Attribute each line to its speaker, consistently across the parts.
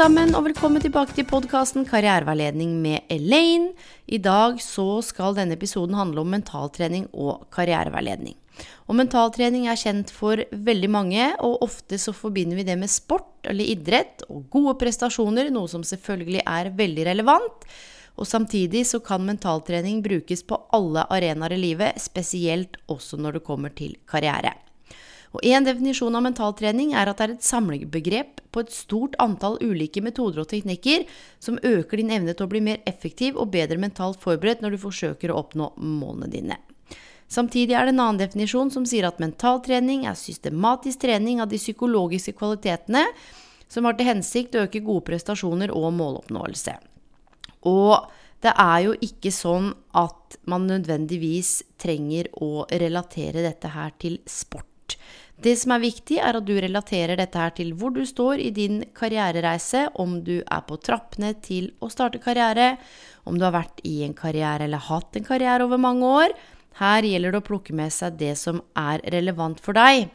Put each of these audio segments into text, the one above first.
Speaker 1: sammen, og velkommen tilbake til podkasten Karriereveiledning med Elaine. I dag så skal denne episoden handle om mentaltrening og karriereveiledning. Og mentaltrening er kjent for veldig mange, og ofte så forbinder vi det med sport eller idrett og gode prestasjoner, noe som selvfølgelig er veldig relevant. Og samtidig så kan mentaltrening brukes på alle arenaer i livet, spesielt også når det kommer til karriere. Og En definisjon av mentaltrening er at det er et samlebegrep på et stort antall ulike metoder og teknikker som øker din evne til å bli mer effektiv og bedre mentalt forberedt når du forsøker å oppnå målene dine. Samtidig er det en annen definisjon som sier at mentaltrening er systematisk trening av de psykologiske kvalitetene som har til hensikt å øke gode prestasjoner og måloppnåelse. Og det er jo ikke sånn at man nødvendigvis trenger å relatere dette her til sport. Det som er viktig, er at du relaterer dette her til hvor du står i din karrierereise, om du er på trappene til å starte karriere, om du har vært i en karriere eller hatt en karriere over mange år. Her gjelder det å plukke med seg det som er relevant for deg.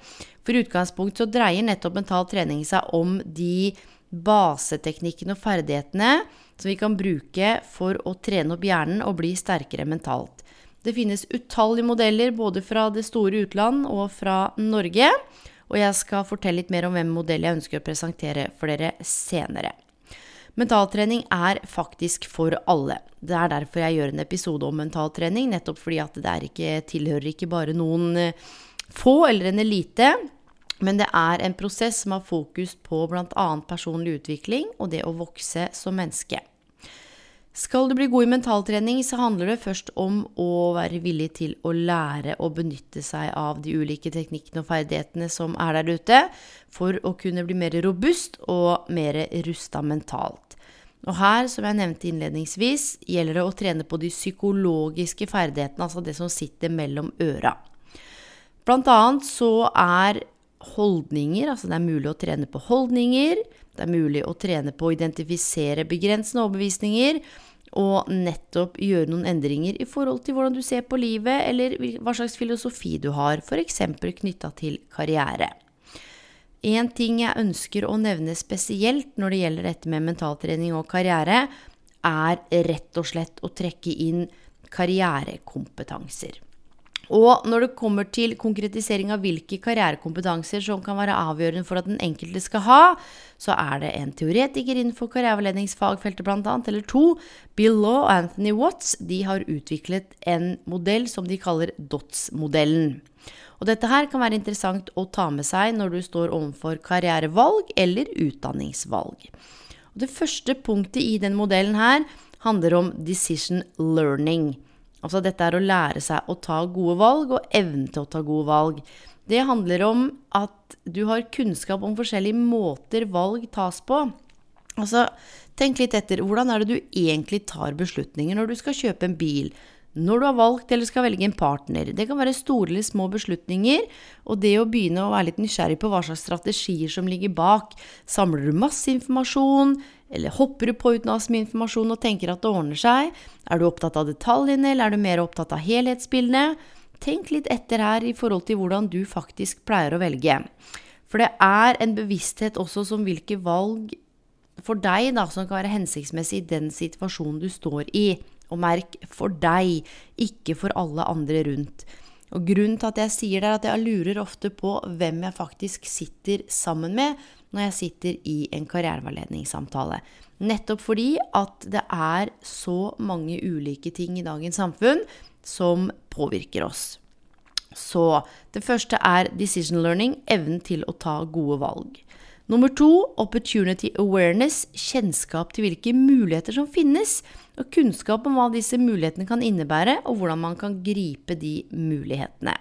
Speaker 1: For i utgangspunkt så dreier nettopp mental trening seg om de baseteknikkene og ferdighetene som vi kan bruke for å trene opp hjernen og bli sterkere mentalt. Det finnes utallige modeller både fra det store utland og fra Norge. Og jeg skal fortelle litt mer om hvem modell jeg ønsker å presentere for dere senere. Mentaltrening er faktisk for alle. Det er derfor jeg gjør en episode om mentaltrening, nettopp fordi at det ikke, tilhører ikke bare noen eh, få eller en elite. Men det er en prosess som har fokus på bl.a. personlig utvikling og det å vokse som menneske. Skal du bli god i mentaltrening, så handler det først om å være villig til å lære å benytte seg av de ulike teknikkene og ferdighetene som er der ute, for å kunne bli mer robust og mer rusta mentalt. Og her, som jeg nevnte innledningsvis, gjelder det å trene på de psykologiske ferdighetene, altså det som sitter mellom øra. Blant annet så er holdninger, altså det er mulig å trene på holdninger, det er mulig å trene på å identifisere begrensende overbevisninger, og nettopp gjøre noen endringer i forhold til hvordan du ser på livet, eller hva slags filosofi du har, f.eks. knytta til karriere. En ting jeg ønsker å nevne spesielt når det gjelder dette med mentaltrening og karriere, er rett og slett å trekke inn karrierekompetanser. Og når det kommer til konkretisering av hvilke karrierekompetanser som kan være avgjørende for at den enkelte skal ha, så er det en teoretiker innenfor karriereveiledningsfagfeltet bl.a., eller to, Bill Law og Anthony Watts, de har utviklet en modell som de kaller DOTS-modellen. Og dette her kan være interessant å ta med seg når du står overfor karrierevalg eller utdanningsvalg. Og det første punktet i den modellen her handler om decision learning. Altså dette er å lære seg å ta gode valg, og evne til å ta gode valg. Det handler om at du har kunnskap om forskjellige måter valg tas på. Altså, tenk litt etter. Hvordan er det du egentlig tar beslutninger når du skal kjøpe en bil? Når du har valgt eller skal velge en partner. Det kan være store eller små beslutninger. Og det å begynne å være litt nysgjerrig på hva slags strategier som ligger bak. Samler du masse informasjon? Eller hopper du på uten å ha så mye informasjon og tenker at det ordner seg? Er du opptatt av detaljene, eller er du mer opptatt av helhetsbildene? Tenk litt etter her i forhold til hvordan du faktisk pleier å velge. For det er en bevissthet også som hvilke valg for deg da, som kan være hensiktsmessig i den situasjonen du står i. Og merk for deg, ikke for alle andre rundt. Og grunnen til at jeg sier det, er at jeg lurer ofte på hvem jeg faktisk sitter sammen med når jeg sitter i en karriereveiledningssamtale. Nettopp fordi at det er så mange ulike ting i dagens samfunn som påvirker oss. Så det første er decision learning, evnen til å ta gode valg. Nummer to, opportunity awareness, kjennskap til hvilke muligheter som finnes, og kunnskap om hva disse mulighetene kan innebære, og hvordan man kan gripe de mulighetene.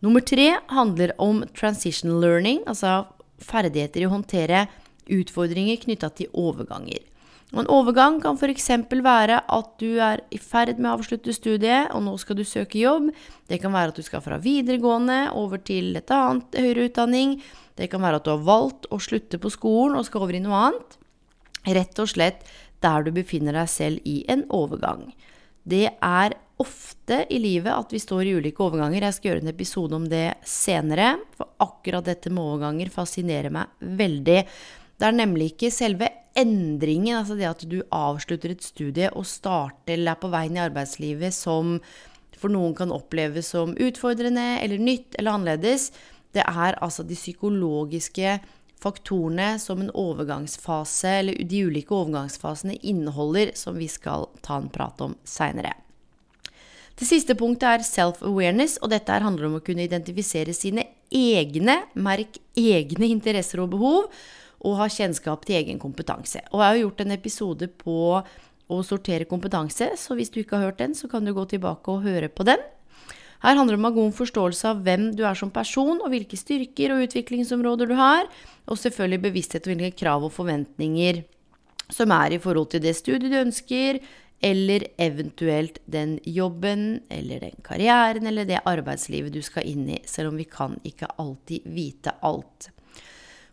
Speaker 1: Nummer tre handler om transition learning, altså ferdigheter i å håndtere utfordringer knytta til overganger. Og en overgang kan f.eks. være at du er i ferd med å avslutte studiet, og nå skal du søke jobb. Det kan være at du skal fra videregående over til et annet høyere utdanning. Det kan være at du har valgt å slutte på skolen og skal over i noe annet. Rett og slett der du befinner deg selv i en overgang. Det er ofte i livet at vi står i ulike overganger. Jeg skal gjøre en episode om det senere, for akkurat dette med overganger fascinerer meg veldig. Det er nemlig ikke selve endringen, altså det at du avslutter et studie og starter eller er på veien i arbeidslivet som for noen kan oppleves som utfordrende eller nytt eller annerledes, det er altså de psykologiske faktorene som en overgangsfase, eller de ulike overgangsfasene inneholder, som vi skal ta en prat om seinere. Det siste punktet er self-awareness, og dette handler om å kunne identifisere sine egne, merk egne interesser og behov, og ha kjennskap til egen kompetanse. Og jeg har gjort en episode på å sortere kompetanse, så hvis du ikke har hørt den, så kan du gå tilbake og høre på den. Her handler det om å ha god forståelse av hvem du er som person, og hvilke styrker og utviklingsområder du har, og selvfølgelig bevissthet om hvilke krav og forventninger som er i forhold til det studiet du ønsker, eller eventuelt den jobben eller den karrieren eller det arbeidslivet du skal inn i, selv om vi kan ikke alltid vite alt.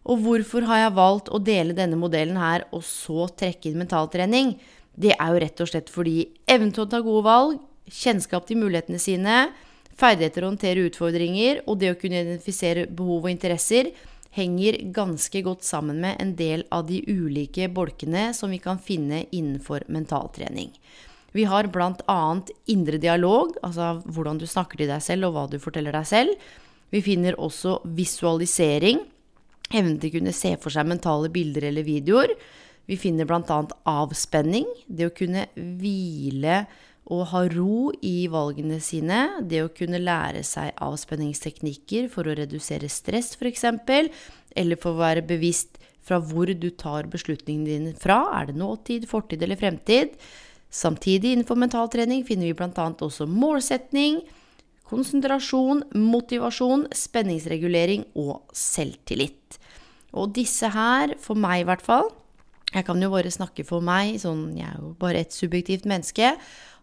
Speaker 1: Og hvorfor har jeg valgt å dele denne modellen her, og så trekke inn mentaltrening? Det er jo rett og slett fordi evnen til å ta gode valg, kjennskap til mulighetene sine, ferdigheter å håndtere utfordringer og det å kunne identifisere behov og interesser henger ganske godt sammen med en del av de ulike bolkene som vi kan finne innenfor mentaltrening. Vi har bl.a. indre dialog, altså hvordan du snakker til deg selv og hva du forteller deg selv. Vi finner også visualisering, evnen til å kunne se for seg mentale bilder eller videoer. Vi finner bl.a. avspenning, det å kunne hvile å ha ro i valgene sine, det å kunne lære seg avspenningsteknikker for å redusere stress f.eks., eller for å være bevisst fra hvor du tar beslutningene dine fra, er det nåtid, fortid eller fremtid? Samtidig innenfor mentaltrening finner vi bl.a. også målsetning, konsentrasjon, motivasjon, spenningsregulering og selvtillit. Og disse her, for meg i hvert fall, jeg kan jo bare snakke for meg, sånn, jeg er jo bare et subjektivt menneske,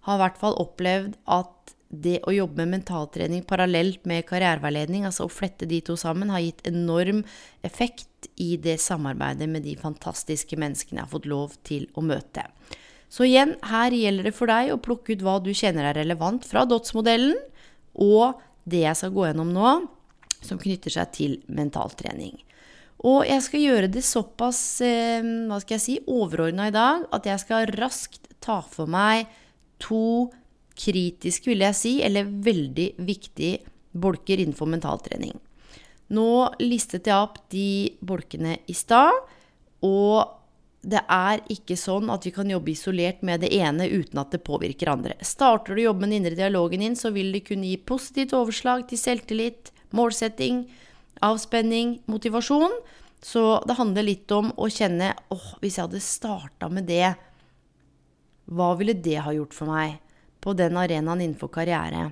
Speaker 1: har i hvert fall opplevd at det å jobbe med mentaltrening parallelt med karriereveiledning, altså å flette de to sammen, har gitt enorm effekt i det samarbeidet med de fantastiske menneskene jeg har fått lov til å møte. Så igjen, her gjelder det for deg å plukke ut hva du kjenner er relevant fra DOTS-modellen, og det jeg skal gå gjennom nå, som knytter seg til mentaltrening. Og jeg skal gjøre det såpass eh, hva skal jeg si, overordna i dag at jeg skal raskt ta for meg to kritiske, vil jeg si, eller veldig viktige bolker innenfor mentaltrening. Nå listet jeg opp de bolkene i stad, og det er ikke sånn at vi kan jobbe isolert med det ene uten at det påvirker andre. Starter du å jobbe med den indre dialogen din, så vil det kunne gi positivt overslag til selvtillit, målsetting, avspenning, motivasjon. Så det handler litt om å kjenne åh, hvis jeg hadde starta med det hva ville det ha gjort for meg på den arenaen innenfor karriere?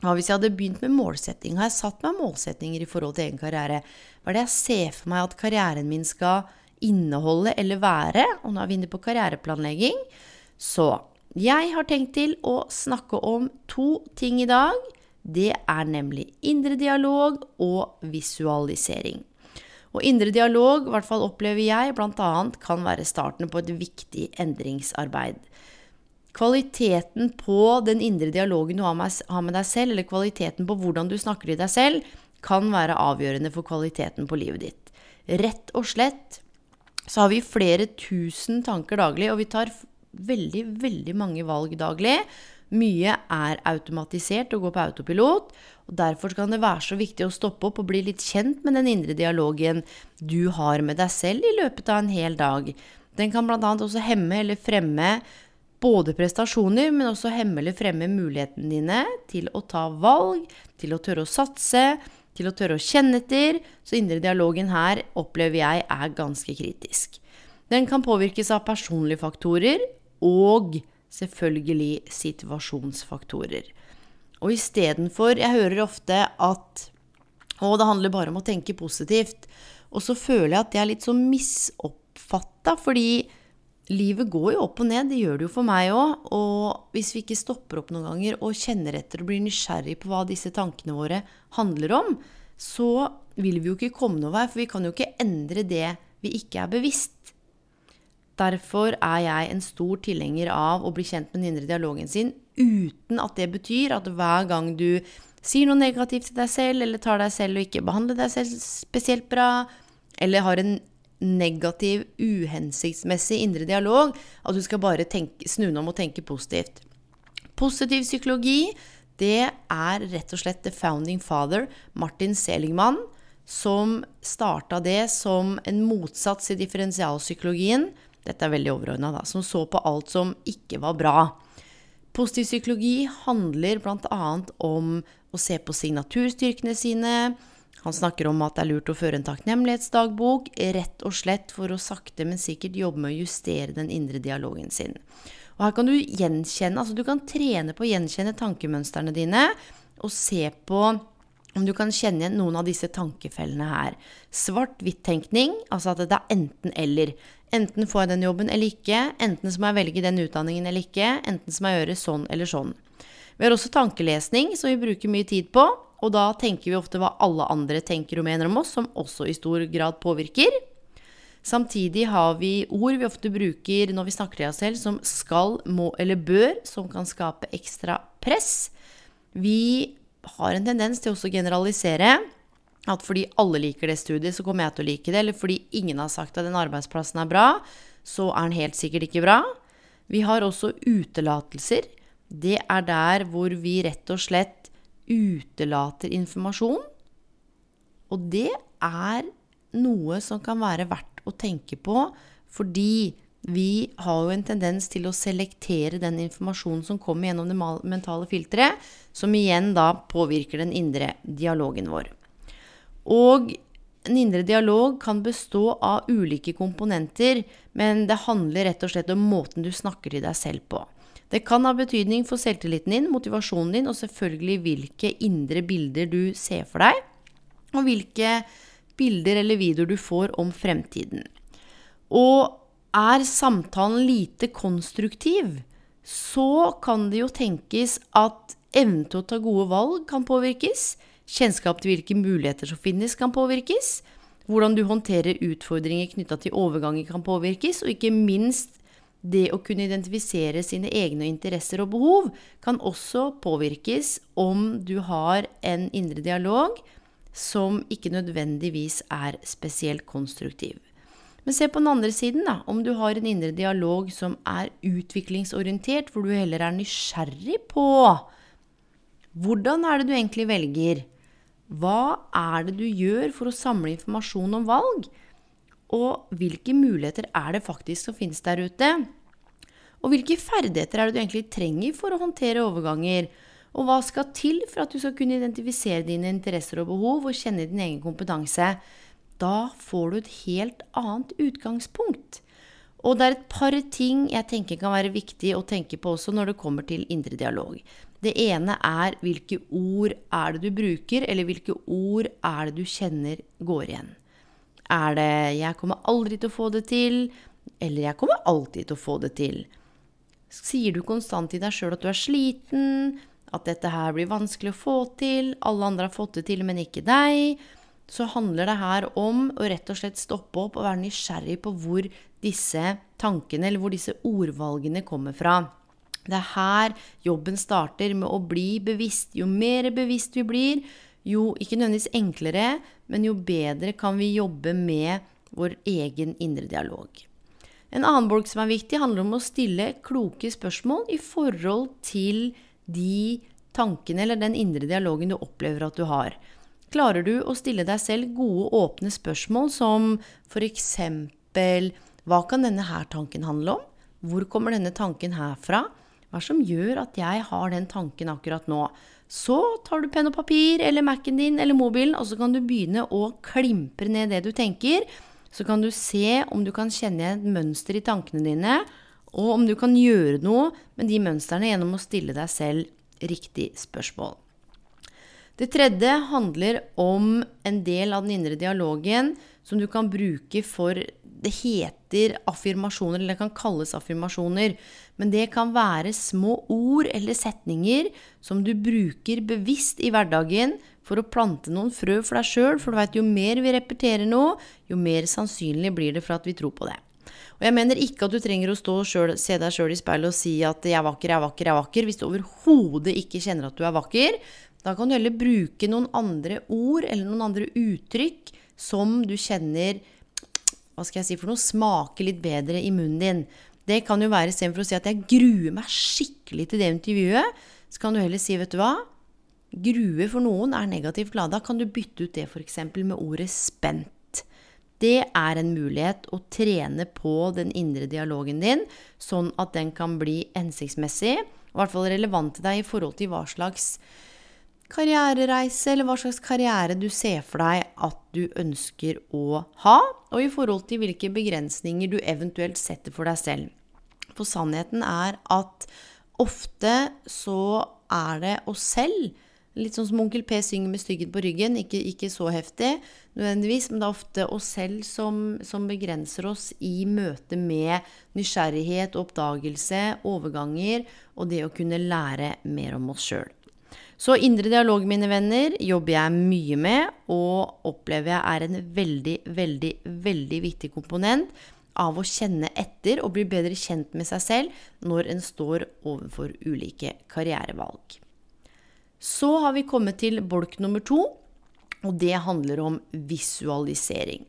Speaker 1: Hva hvis jeg hadde begynt med målsetting? Har jeg satt meg målsettinger i forhold til egen karriere? Hva er det jeg ser for meg at karrieren min skal inneholde eller være? Og nå er vi inne på karriereplanlegging. Så jeg har tenkt til å snakke om to ting i dag. Det er nemlig indre dialog og visualisering. Og indre dialog, i hvert fall opplever jeg, bl.a. kan være starten på et viktig endringsarbeid. Kvaliteten på den indre dialogen du har med deg selv, eller kvaliteten på hvordan du snakker til deg selv, kan være avgjørende for kvaliteten på livet ditt. Rett og slett så har vi flere tusen tanker daglig, og vi tar veldig, veldig mange valg daglig Mye er automatisert og går på autopilot, og derfor kan det være så viktig å stoppe opp og bli litt kjent med den indre dialogen du har med deg selv i løpet av en hel dag. Den kan bl.a. også hemme eller fremme både prestasjoner, men også hemme eller fremme mulighetene dine til å ta valg, til å tørre å satse, til å tørre å kjenne etter. Så indre dialogen her opplever jeg er ganske kritisk. Den kan påvirkes av personlige faktorer og selvfølgelig situasjonsfaktorer. Og istedenfor Jeg hører ofte at å, det handler bare om å tenke positivt. Og så føler jeg at det er litt så misoppfatta, fordi livet går jo opp og ned. Det gjør det jo for meg òg. Og hvis vi ikke stopper opp noen ganger og kjenner etter og blir nysgjerrig på hva disse tankene våre handler om, så vil vi jo ikke komme noen vei, for vi kan jo ikke endre det vi ikke er bevisst. Derfor er jeg en stor tilhenger av å bli kjent med den indre dialogen sin, uten at det betyr at hver gang du sier noe negativt til deg selv, eller tar deg selv og ikke behandler deg selv spesielt bra, eller har en negativ, uhensiktsmessig indre dialog, at du skal bare tenke, snu deg om og tenke positivt. Positiv psykologi, det er rett og slett the founding father, Martin Seligman, som starta det som en motsats i differensialpsykologien dette er veldig overordna, da. Som så på alt som ikke var bra. Positiv psykologi handler bl.a. om å se på signaturstyrkene sine. Han snakker om at det er lurt å føre en takknemlighetsdagbok, rett og slett for å sakte, men sikkert jobbe med å justere den indre dialogen sin. Og her kan du gjenkjenne, altså du kan trene på å gjenkjenne tankemønstrene dine, og se på om du kan kjenne igjen noen av disse tankefellene her. Svart-hvitt-tenkning, altså at det er enten-eller. Enten får jeg den jobben eller ikke, enten så må jeg velge den utdanningen eller ikke, enten så må jeg gjøre sånn eller sånn. Vi har også tankelesning, som vi bruker mye tid på, og da tenker vi ofte hva alle andre tenker og mener om oss, som også i stor grad påvirker. Samtidig har vi ord vi ofte bruker når vi snakker til oss selv, som skal, må eller bør, som kan skape ekstra press. Vi har en tendens til også å generalisere. At fordi alle liker det studiet, så kommer jeg til å like det. Eller fordi ingen har sagt at den arbeidsplassen er bra, så er den helt sikkert ikke bra. Vi har også utelatelser. Det er der hvor vi rett og slett utelater informasjon. Og det er noe som kan være verdt å tenke på, fordi vi har jo en tendens til å selektere den informasjonen som kommer gjennom det mentale filteret, som igjen da påvirker den indre dialogen vår. Og en indre dialog kan bestå av ulike komponenter, men det handler rett og slett om måten du snakker til deg selv på. Det kan ha betydning for selvtilliten din, motivasjonen din, og selvfølgelig hvilke indre bilder du ser for deg, og hvilke bilder eller videoer du får om fremtiden. Og er samtalen lite konstruktiv, så kan det jo tenkes at evnen til å ta gode valg kan påvirkes. Kjennskap til hvilke muligheter som finnes, kan påvirkes. Hvordan du håndterer utfordringer knytta til overganger, kan påvirkes. Og ikke minst det å kunne identifisere sine egne interesser og behov kan også påvirkes om du har en indre dialog som ikke nødvendigvis er spesielt konstruktiv. Men se på den andre siden, da. Om du har en indre dialog som er utviklingsorientert, hvor du heller er nysgjerrig på hvordan er det du egentlig velger? Hva er det du gjør for å samle informasjon om valg? Og hvilke muligheter er det faktisk som finnes der ute? Og hvilke ferdigheter er det du egentlig trenger for å håndtere overganger? Og hva skal til for at du skal kunne identifisere dine interesser og behov og kjenne din egen kompetanse? da får du et helt annet utgangspunkt. Og det er et par ting jeg tenker kan være viktig å tenke på også når det kommer til indre dialog. Det ene er hvilke ord er det du bruker, eller hvilke ord er det du kjenner går igjen. Er det 'jeg kommer aldri til å få det til', eller 'jeg kommer alltid til å få det til'? Sier du konstant til deg sjøl at du er sliten, at dette her blir vanskelig å få til, alle andre har fått det til, men ikke deg? så handler det her om å rett og slett stoppe opp og være nysgjerrig på hvor disse tankene eller hvor disse ordvalgene kommer fra. Det er her jobben starter med å bli bevisst. Jo mer bevisst vi blir, jo ikke nødvendigvis enklere, men jo bedre kan vi jobbe med vår egen indre dialog. En annen bolk som er viktig, handler om å stille kloke spørsmål i forhold til de tankene eller den indre dialogen du opplever at du har. Klarer du å stille deg selv gode, åpne spørsmål som f.eks.: Hva kan denne her tanken handle om? Hvor kommer denne tanken her fra? Hva som gjør at jeg har den tanken akkurat nå? Så tar du penn og papir eller Mac-en din eller mobilen, og så kan du begynne å klimpre ned det du tenker. Så kan du se om du kan kjenne igjen et mønster i tankene dine, og om du kan gjøre noe med de mønstrene gjennom å stille deg selv riktig spørsmål. Det tredje handler om en del av den indre dialogen som du kan bruke for Det heter affirmasjoner, eller det kan kalles affirmasjoner. Men det kan være små ord eller setninger som du bruker bevisst i hverdagen for å plante noen frø for deg sjøl, for du veit jo mer vi repeterer noe, jo mer sannsynlig blir det for at vi tror på det. Og jeg mener ikke at du trenger å stå selv, se deg sjøl i speilet og si at 'jeg er vakker, jeg er vakker, jeg er vakker', hvis du overhodet ikke kjenner at du er vakker. Da kan du heller bruke noen andre ord eller noen andre uttrykk som du kjenner hva skal jeg si for noe, smaker litt bedre i munnen din. Det kan jo være istedenfor å si at 'jeg gruer meg skikkelig til det intervjuet', så kan du heller si 'vet du hva', grue for noen er negativt lada. Kan du bytte ut det f.eks. med ordet 'spent'? Det er en mulighet å trene på den indre dialogen din, sånn at den kan bli hensiktsmessig, i hvert fall relevant til deg i forhold til hva slags karrierereise eller hva slags karriere du ser for deg at du ønsker å ha, og i forhold til hvilke begrensninger du eventuelt setter for deg selv. For sannheten er at ofte så er det oss selv Litt sånn som Onkel P synger med styggen på ryggen. Ikke, ikke, så heftig nødvendigvis, men det er ofte oss selv som, som begrenser oss i møte med nysgjerrighet, oppdagelse, overganger og det å kunne lære mer om oss sjøl. Så indre dialog, mine venner, jobber jeg mye med, og opplever jeg er en veldig, veldig, veldig viktig komponent av å kjenne etter og bli bedre kjent med seg selv når en står overfor ulike karrierevalg. Så har vi kommet til bolk nummer to, og det handler om visualisering.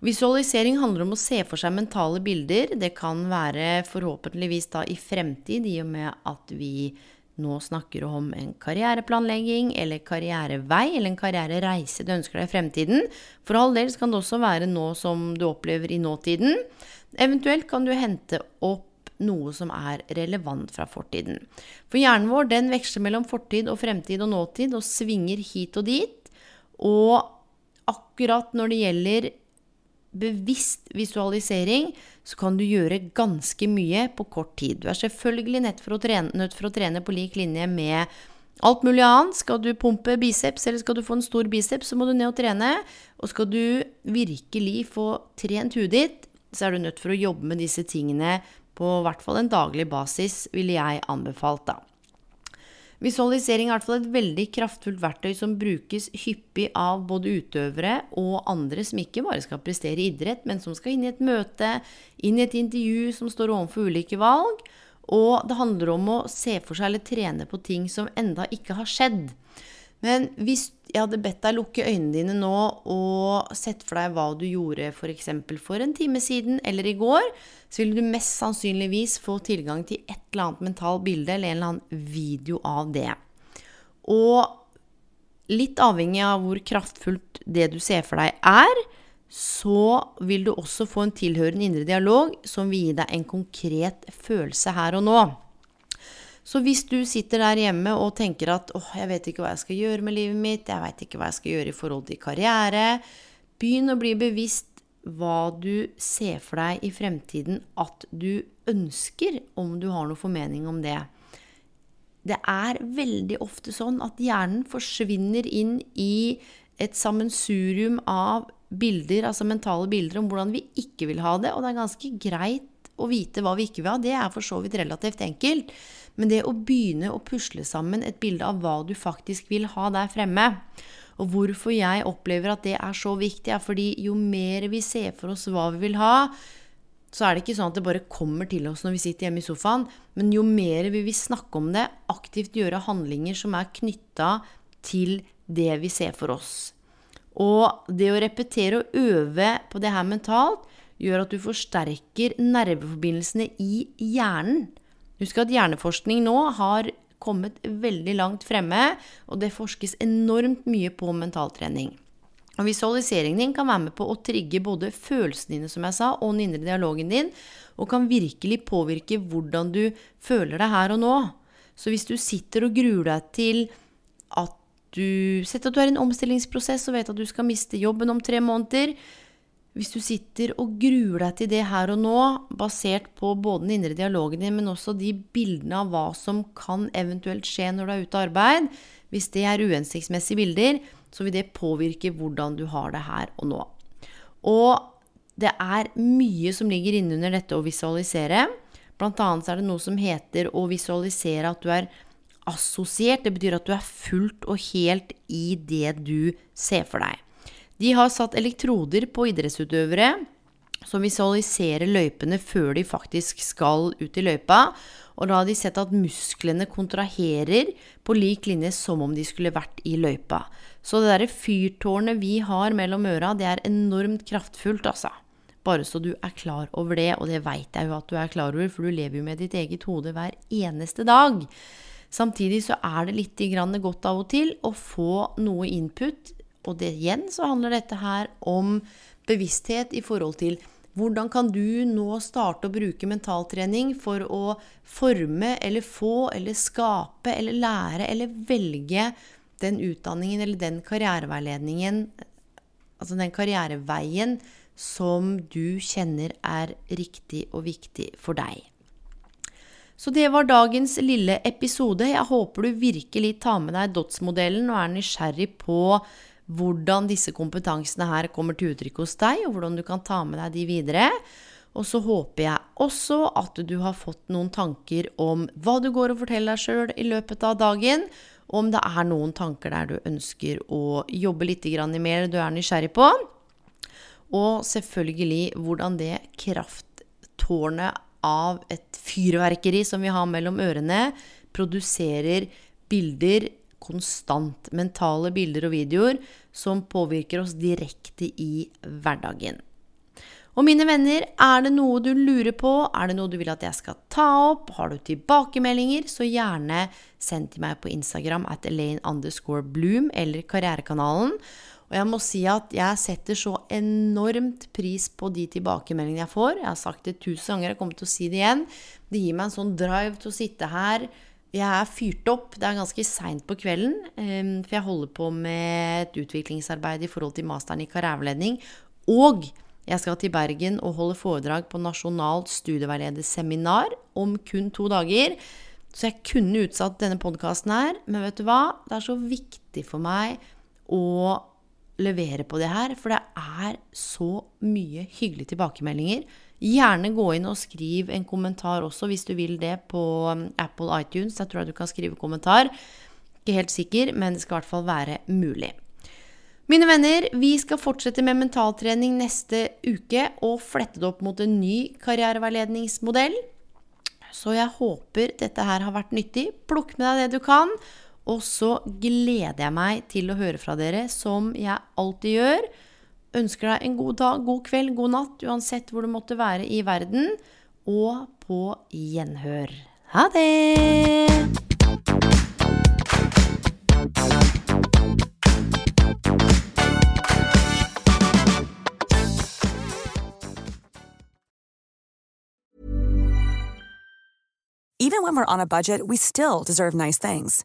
Speaker 1: Visualisering handler om å se for seg mentale bilder. Det kan være forhåpentligvis da i fremtid, i og med at vi nå snakker du om en karriereplanlegging eller karrierevei eller en karrierereise du ønsker deg i fremtiden. For all del kan det også være nå som du opplever i nåtiden. Eventuelt kan du hente opp noe som er relevant fra fortiden. For hjernen vår den veksler mellom fortid og fremtid og nåtid og svinger hit og dit. Og akkurat når det gjelder bevisst visualisering, så kan du gjøre ganske mye på kort tid. Du er selvfølgelig nødt for å trene, nødt for å trene på lik linje med alt mulig annet. Skal du pumpe biceps, eller skal du få en stor biceps, så må du ned og trene. Og skal du virkelig få trent huet ditt, så er du nødt for å jobbe med disse tingene på hvert fall en daglig basis, ville jeg anbefalt, da. Visualisering er i hvert fall et veldig kraftfullt verktøy som brukes hyppig av både utøvere og andre som ikke bare skal prestere i idrett, men som skal inn i et møte, inn i et intervju, som står overfor ulike valg. Og det handler om å se for seg eller trene på ting som enda ikke har skjedd. Men hvis jeg hadde bedt deg lukke øynene dine nå og sett for deg hva du gjorde f.eks. For, for en time siden eller i går, så vil du mest sannsynligvis få tilgang til et eller annet mentalt bilde eller en eller annen video av det. Og litt avhengig av hvor kraftfullt det du ser for deg er, så vil du også få en tilhørende indre dialog som vil gi deg en konkret følelse her og nå. Så hvis du sitter der hjemme og tenker at åh, jeg vet ikke hva jeg skal gjøre med livet mitt, jeg veit ikke hva jeg skal gjøre i forhold til karriere, begynn å bli bevisst hva du ser for deg i fremtiden at du ønsker, om du har noe formening om det. Det er veldig ofte sånn at hjernen forsvinner inn i et sammensurium av bilder, altså mentale bilder om hvordan vi ikke vil ha det, og det er ganske greit å vite hva vi ikke vil ha. Det er for så vidt relativt enkelt. Men det å begynne å pusle sammen et bilde av hva du faktisk vil ha der fremme, og hvorfor jeg opplever at det er så viktig, er fordi jo mer vi ser for oss hva vi vil ha, så er det ikke sånn at det bare kommer til oss når vi sitter hjemme i sofaen, men jo mer vi vil snakke om det, aktivt gjøre handlinger som er knytta til det vi ser for oss. Og det å repetere og øve på det her mentalt gjør at du forsterker nerveforbindelsene i hjernen. Husk at hjerneforskning nå har kommet veldig langt fremme, og det forskes enormt mye på mentaltrening. Og Visualiseringen din kan være med på å trigge både følelsene dine, som jeg sa, og den indre dialogen din, og kan virkelig påvirke hvordan du føler deg her og nå. Så hvis du sitter og gruer deg til at du Sett at du er i en omstillingsprosess og vet at du skal miste jobben om tre måneder. Hvis du sitter og gruer deg til det her og nå, basert på både den indre dialogen din, men også de bildene av hva som kan eventuelt skje når du er ute av arbeid, hvis det er uhensiktsmessige bilder, så vil det påvirke hvordan du har det her og nå. Og det er mye som ligger innunder dette å visualisere. Blant annet er det noe som heter å visualisere at du er assosiert. Det betyr at du er fullt og helt i det du ser for deg. De har satt elektroder på idrettsutøvere som visualiserer løypene før de faktisk skal ut i løypa. Og da har de sett at musklene kontraherer på lik linje som om de skulle vært i løypa. Så det derre fyrtårnet vi har mellom øra, det er enormt kraftfullt, altså. Bare så du er klar over det, og det veit jeg jo at du er klar over, for du lever jo med ditt eget hode hver eneste dag. Samtidig så er det litt godt av og til å få noe input, og det, igjen så handler dette her om bevissthet i forhold til hvordan kan du nå starte å bruke mentaltrening for å forme eller få eller skape eller lære eller velge den utdanningen eller den karriereveiledningen, altså den karriereveien som du kjenner er riktig og viktig for deg. Så det var dagens lille episode. Jeg håper du virkelig tar med deg DOTS-modellen og er nysgjerrig på hvordan disse kompetansene her kommer til uttrykk hos deg, og hvordan du kan ta med deg de videre. Og så håper jeg også at du har fått noen tanker om hva du går og forteller deg sjøl i løpet av dagen, og om det er noen tanker der du ønsker å jobbe litt mer du er nysgjerrig på. Og selvfølgelig hvordan det krafttårnet av et fyrverkeri som vi har mellom ørene, produserer bilder konstant. Mentale bilder og videoer som påvirker oss direkte i hverdagen. Og mine venner, er det noe du lurer på, er det noe du vil at jeg skal ta opp, har du tilbakemeldinger, så gjerne send til meg på Instagram at Elaine underscore Bloom eller Karrierekanalen. Og jeg må si at jeg setter så enormt pris på de tilbakemeldingene jeg får. Jeg har sagt det tusen ganger, jeg kommer til å si det igjen. Det gir meg en sånn drive til å sitte her. Jeg er fyrt opp. Det er ganske seint på kvelden, for jeg holder på med et utviklingsarbeid i forhold til masteren i karriereveiledning. Og jeg skal til Bergen og holde foredrag på nasjonalt studieveilederseminar om kun to dager. Så jeg kunne utsatt denne podkasten her, men vet du hva? Det er så viktig for meg å levere på det her, for det er så mye hyggelige tilbakemeldinger. Gjerne gå inn og skriv en kommentar også, hvis du vil det, på um, Apple iTunes. Jeg tror jeg du kan skrive kommentar. Ikke helt sikker, men det skal i hvert fall være mulig. Mine venner, vi skal fortsette med mentaltrening neste uke og flette det opp mot en ny karriereveiledningsmodell. Så jeg håper dette her har vært nyttig. Plukk med deg det du kan. Og så gleder jeg meg til å høre fra dere, som jeg alltid gjør. Ønsker deg en god dag, god kveld, god natt, uansett hvor du måtte være i verden. Og på gjenhør. Ha det!
Speaker 2: Even when we're on a budget, we still deserve nice things.